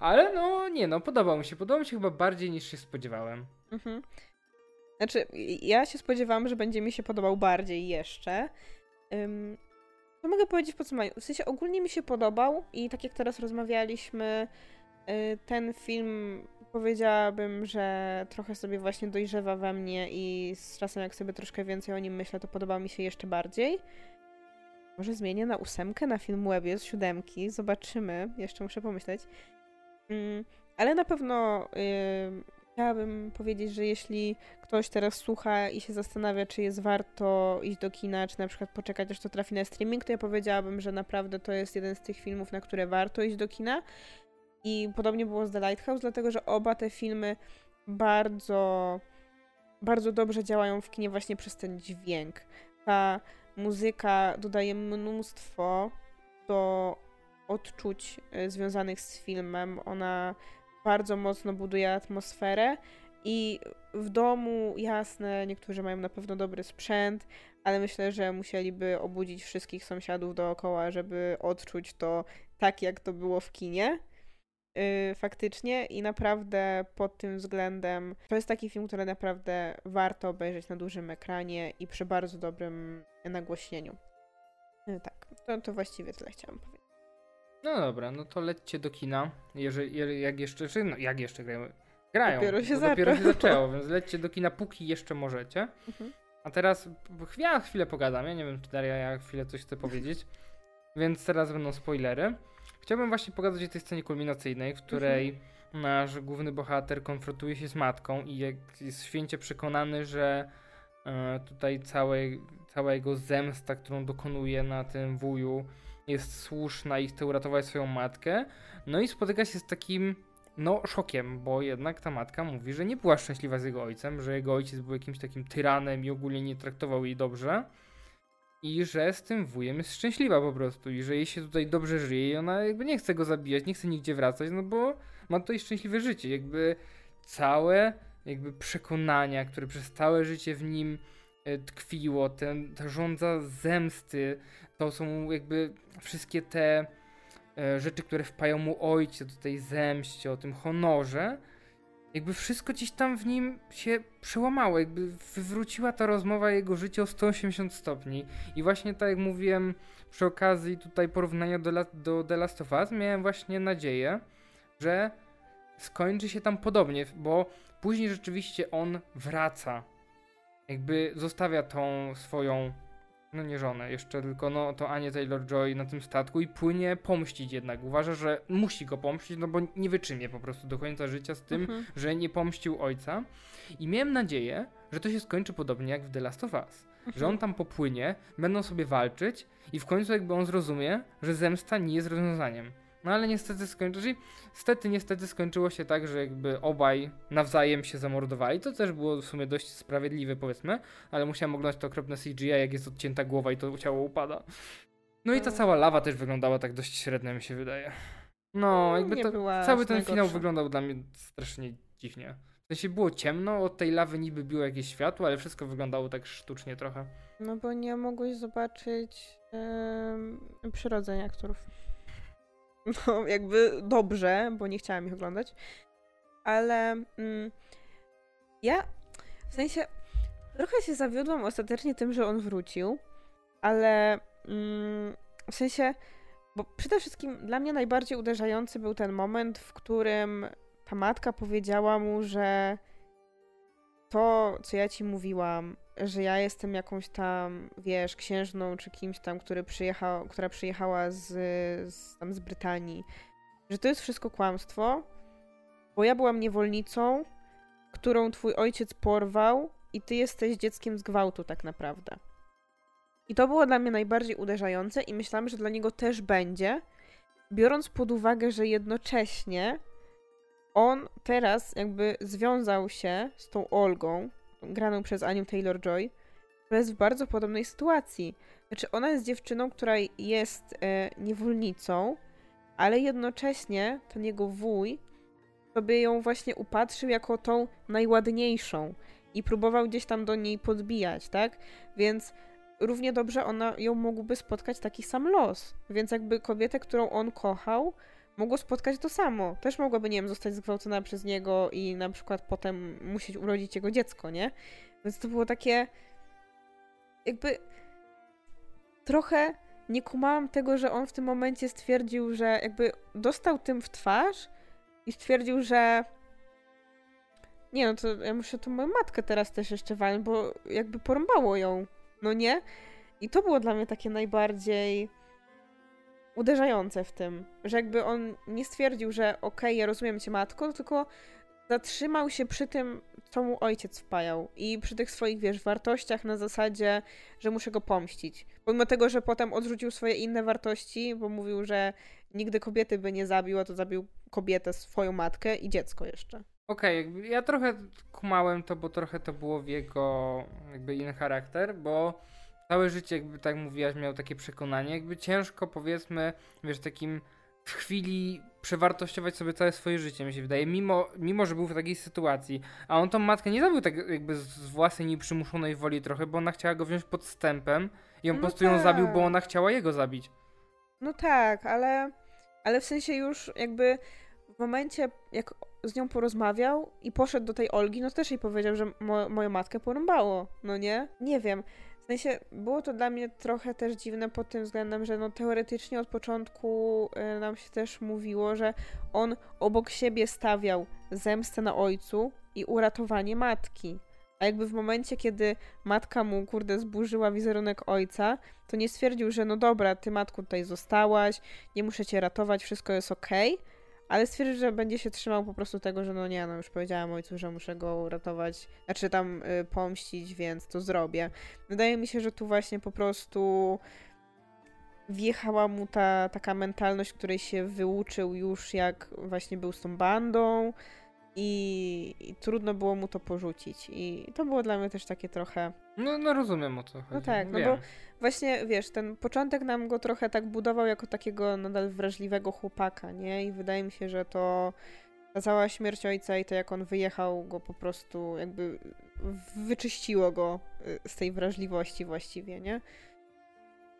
Ale no, nie no, podobał mi się. Podobał mi się chyba bardziej niż się spodziewałem. Mhm. Znaczy, ja się spodziewałam, że będzie mi się podobał bardziej jeszcze. Um, to mogę powiedzieć po co mają. W sensie ogólnie mi się podobał i tak jak teraz rozmawialiśmy, ten film powiedziałabym, że trochę sobie właśnie dojrzewa we mnie i z czasem jak sobie troszkę więcej o nim myślę, to podoba mi się jeszcze bardziej. Może zmienię na ósemkę na film Webie z siódemki, zobaczymy, jeszcze muszę pomyśleć. Mm, ale na pewno yy, chciałabym powiedzieć, że jeśli ktoś teraz słucha i się zastanawia, czy jest warto iść do kina, czy na przykład poczekać, aż to trafi na streaming, to ja powiedziałabym, że naprawdę to jest jeden z tych filmów, na które warto iść do kina. I podobnie było z The Lighthouse, dlatego że oba te filmy bardzo, bardzo dobrze działają w kinie właśnie przez ten dźwięk. Ta muzyka dodaje mnóstwo do odczuć e, związanych z filmem. Ona bardzo mocno buduje atmosferę i w domu, jasne, niektórzy mają na pewno dobry sprzęt, ale myślę, że musieliby obudzić wszystkich sąsiadów dookoła, żeby odczuć to tak, jak to było w kinie. Yy, faktycznie i naprawdę pod tym względem to jest taki film, który naprawdę warto obejrzeć na dużym ekranie i przy bardzo dobrym nagłośnieniu. Yy, tak, to, to właściwie tyle chciałam powiedzieć. No dobra, no to lećcie do kina, jeżeli, jak jeszcze, czy, no jak jeszcze grają, grają, dopiero się, dopiero się zaczęło, więc lećcie do kina póki jeszcze możecie. Mhm. A teraz ja chwilę pogadam, ja nie wiem czy Daria ja chwilę coś chcę powiedzieć, więc teraz będą spoilery. Chciałbym właśnie pogadać o tej scenie kulminacyjnej, w której mhm. nasz główny bohater konfrontuje się z matką i jest święcie przekonany, że e, tutaj całej, cała jego zemsta, którą dokonuje na tym wuju, jest słuszna i chce uratować swoją matkę. No i spotyka się z takim no szokiem, bo jednak ta matka mówi, że nie była szczęśliwa z jego ojcem, że jego ojciec był jakimś takim tyranem i ogólnie nie traktował jej dobrze. I że z tym wujem jest szczęśliwa po prostu i że jej się tutaj dobrze żyje i ona jakby nie chce go zabijać, nie chce nigdzie wracać, no bo ma tutaj szczęśliwe życie. Jakby całe jakby przekonania, które przez całe życie w nim e, tkwiło, ten, ta żądza zemsty, to są jakby wszystkie te e, rzeczy, które wpają mu ojciec o tej zemście, o tym honorze, jakby wszystko gdzieś tam w nim się przełamało, jakby wywróciła ta rozmowa jego życie o 180 stopni. I właśnie tak jak mówiłem przy okazji tutaj porównania do, do The Last of Us, miałem właśnie nadzieję, że skończy się tam podobnie, bo później rzeczywiście on wraca. Jakby zostawia tą swoją no nie żonę, jeszcze tylko no to Anię Taylor-Joy na tym statku i płynie pomścić jednak. Uważa, że musi go pomścić, no bo nie wyczymie po prostu do końca życia z tym, mhm. że nie pomścił ojca. I miałem nadzieję, że to się skończy podobnie jak w The Last of Us. Mhm. Że on tam popłynie, będą sobie walczyć i w końcu jakby on zrozumie, że zemsta nie jest rozwiązaniem. No ale niestety skończyło się. Niestety, niestety skończyło się tak, że jakby obaj nawzajem się zamordowali. To też było w sumie dość sprawiedliwe, powiedzmy, ale musiałem oglądać to okropne CGI, jak jest odcięta głowa i to ciało upada. No i ta cała lawa też wyglądała tak dość średnio, mi się wydaje. No, jakby to, cały ten finał wyglądał dla mnie strasznie dziwnie. W sensie było ciemno, od tej lawy niby było jakieś światło, ale wszystko wyglądało tak sztucznie trochę. No bo nie mogłeś zobaczyć yy, przyrodzenia aktorów. No, jakby dobrze, bo nie chciałam ich oglądać. Ale mm, ja w sensie trochę się zawiodłam ostatecznie tym, że on wrócił, ale mm, w sensie, bo przede wszystkim dla mnie najbardziej uderzający był ten moment, w którym ta matka powiedziała mu, że to, co ja ci mówiłam, że ja jestem jakąś tam, wiesz, księżną czy kimś tam, który przyjechał, która przyjechała z, z, tam z Brytanii, że to jest wszystko kłamstwo, bo ja byłam niewolnicą, którą twój ojciec porwał i ty jesteś dzieckiem z gwałtu tak naprawdę. I to było dla mnie najbardziej uderzające i myślałam, że dla niego też będzie, biorąc pod uwagę, że jednocześnie on teraz jakby związał się z tą Olgą, graną przez Anię Taylor-Joy, która jest w bardzo podobnej sytuacji. Znaczy, ona jest dziewczyną, która jest e, niewolnicą, ale jednocześnie ten jego wuj sobie ją właśnie upatrzył jako tą najładniejszą i próbował gdzieś tam do niej podbijać, tak? Więc równie dobrze ona ją mógłby spotkać taki sam los. Więc jakby kobietę, którą on kochał, mogło spotkać to samo. Też mogłaby, nie wiem, zostać zgwałcona przez niego i na przykład potem musieć urodzić jego dziecko, nie? Więc to było takie. Jakby. Trochę nie kumałam tego, że on w tym momencie stwierdził, że jakby dostał tym w twarz i stwierdził, że nie no, to ja muszę tu moją matkę teraz też jeszcze walnąć, bo jakby porąbało ją, no nie? I to było dla mnie takie najbardziej uderzające w tym, że jakby on nie stwierdził, że okej, okay, ja rozumiem cię matko, tylko zatrzymał się przy tym, co mu ojciec wpajał i przy tych swoich, wiesz, wartościach na zasadzie, że muszę go pomścić. Pomimo tego, że potem odrzucił swoje inne wartości, bo mówił, że nigdy kobiety by nie zabił, a to zabił kobietę, swoją matkę i dziecko jeszcze. Okej, okay, ja trochę kumałem to, bo trochę to było w jego jakby inny charakter, bo całe życie, jakby tak mówiłaś, miał takie przekonanie, jakby ciężko powiedzmy, wiesz, takim w chwili przewartościować sobie całe swoje życie, mi się wydaje, mimo, mimo że był w takiej sytuacji. A on tą matkę nie zabił tak jakby z własnej nieprzymuszonej woli trochę, bo ona chciała go wziąć podstępem i on no po prostu tak. ją zabił, bo ona chciała jego zabić. No tak, ale, ale w sensie już jakby w momencie, jak z nią porozmawiał i poszedł do tej Olgi, no też jej powiedział, że mo moją matkę porąbało, no nie? Nie wiem. Sensie, było to dla mnie trochę też dziwne pod tym względem, że no teoretycznie od początku y, nam się też mówiło, że on obok siebie stawiał zemstę na ojcu i uratowanie matki. A jakby w momencie, kiedy matka mu, kurde, zburzyła wizerunek ojca, to nie stwierdził, że no dobra, ty matku tutaj zostałaś, nie muszę cię ratować, wszystko jest okej, okay, ale stwierdził, że będzie się trzymał po prostu tego, że no nie, no już powiedziałam ojcu, że muszę go uratować, znaczy tam y, pomścić, więc to zrobię. Wydaje mi się, że tu właśnie po prostu wjechała mu ta taka mentalność, której się wyuczył już jak właśnie był z tą bandą i, i trudno było mu to porzucić. I to było dla mnie też takie trochę... No, no rozumiem o co chodzi. No tak, no bo właśnie, wiesz, ten początek nam go trochę tak budował jako takiego nadal wrażliwego chłopaka, nie? I wydaje mi się, że to ta cała śmierć ojca i to jak on wyjechał go po prostu jakby wyczyściło go y, z tej wrażliwości właściwie, nie?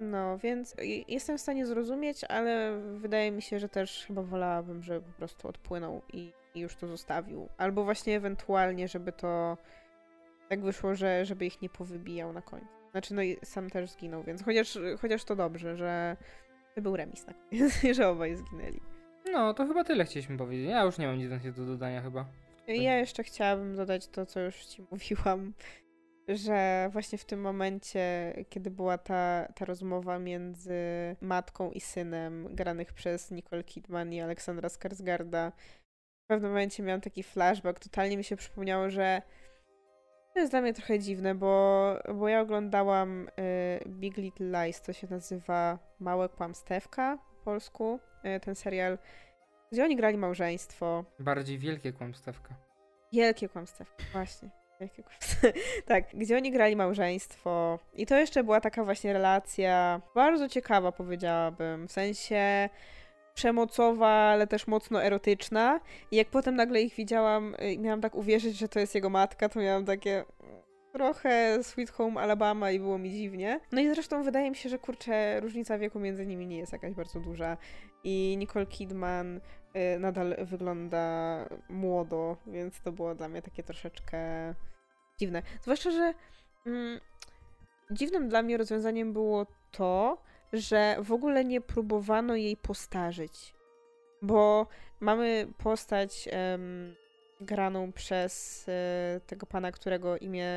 No, więc jestem w stanie zrozumieć, ale wydaje mi się, że też chyba wolałabym, żeby po prostu odpłynął i, i już to zostawił. Albo właśnie ewentualnie, żeby to tak wyszło, że żeby ich nie powybijał na końcu. Znaczy, no i sam też zginął, więc chociaż, chociaż to dobrze, że to był remis na koniec, że obaj zginęli. No, to chyba tyle chcieliśmy powiedzieć. Ja już nie mam nic więcej do dodania chyba. Ja jeszcze chciałabym dodać to, co już ci mówiłam, że właśnie w tym momencie, kiedy była ta, ta rozmowa między matką i synem, granych przez Nicole Kidman i Aleksandra Skarsgarda, w pewnym momencie miałam taki flashback, totalnie mi się przypomniało, że to jest dla mnie trochę dziwne, bo, bo ja oglądałam y, Big Little Lies, to się nazywa Małe Kłamstewka po polsku, y, ten serial, gdzie oni grali małżeństwo. Bardziej wielkie kłamstewka. Wielkie kłamstewka, właśnie. Wielkie kłamstewka. tak, gdzie oni grali małżeństwo. I to jeszcze była taka właśnie relacja bardzo ciekawa, powiedziałabym. W sensie przemocowa, ale też mocno erotyczna. I jak potem nagle ich widziałam i miałam tak uwierzyć, że to jest jego matka, to miałam takie trochę Sweet Home Alabama i było mi dziwnie. No i zresztą wydaje mi się, że kurczę, różnica wieku między nimi nie jest jakaś bardzo duża. I Nicole Kidman y, nadal wygląda młodo, więc to było dla mnie takie troszeczkę dziwne. Zwłaszcza, że mm, dziwnym dla mnie rozwiązaniem było to, że w ogóle nie próbowano jej postarzyć. Bo mamy postać graną przez e, tego pana, którego imię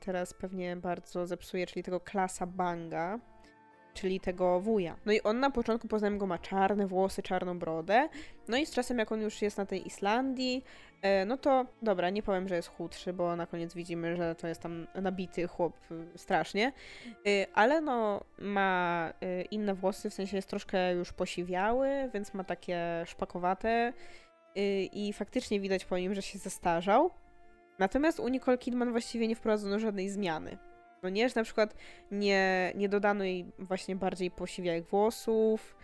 teraz pewnie bardzo zepsuje, czyli tego Klasa Banga czyli tego wuja. No i on na początku poznałem go ma czarne włosy, czarną brodę. No i z czasem, jak on już jest na tej Islandii, e, no to dobra, nie powiem, że jest chudszy, bo na koniec widzimy, że to jest tam nabity chłop y, strasznie, e, ale no ma e, inne włosy, w sensie jest troszkę już posiwiały, więc ma takie szpakowate i faktycznie widać po nim, że się zestarzał. Natomiast u Nicole Kidman właściwie nie wprowadzono żadnej zmiany. No nie, że na przykład nie, nie dodano jej właśnie bardziej posiwiałych włosów,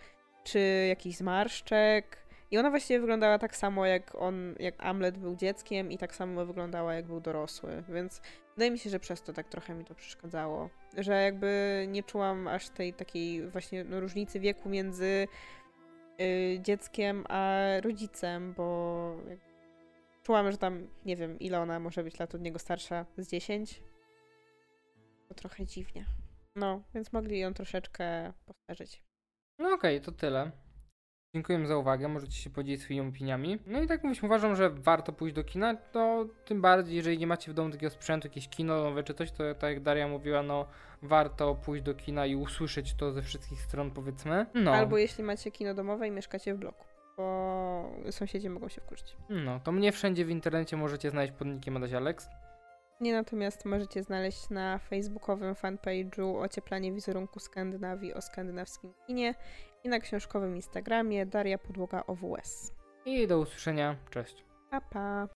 czy jakichś zmarszczek. I ona właściwie wyglądała tak samo, jak on, jak Amlet był dzieckiem i tak samo wyglądała, jak był dorosły. Więc wydaje mi się, że przez to tak trochę mi to przeszkadzało. Że jakby nie czułam aż tej takiej właśnie no, różnicy wieku między y, dzieckiem a rodzicem, bo czułam, że tam, nie wiem, ile ona może być lat od niego starsza, z 10, to trochę dziwnie. No, więc mogli ją troszeczkę postarzyć. No okej, okay, to tyle. Dziękuję za uwagę, możecie się podzielić swoimi opiniami. No i tak mówię, uważam, że warto pójść do kina, to tym bardziej, jeżeli nie macie w domu takiego sprzętu, jakieś kino nowe czy coś, to tak jak Daria mówiła, no warto pójść do kina i usłyszeć to ze wszystkich stron, powiedzmy. No, Albo jeśli macie kino domowe i mieszkacie w bloku, bo sąsiedzi mogą się wkurzyć. no to mnie wszędzie w internecie możecie znaleźć pod nickiem Adaś Alex. Nie natomiast możecie znaleźć na facebookowym fanpage'u Ocieplanie wizerunku Skandynawii o skandynawskim kinie i na książkowym Instagramie Daria Podłoga OWS. I do usłyszenia, cześć. Pa, pa.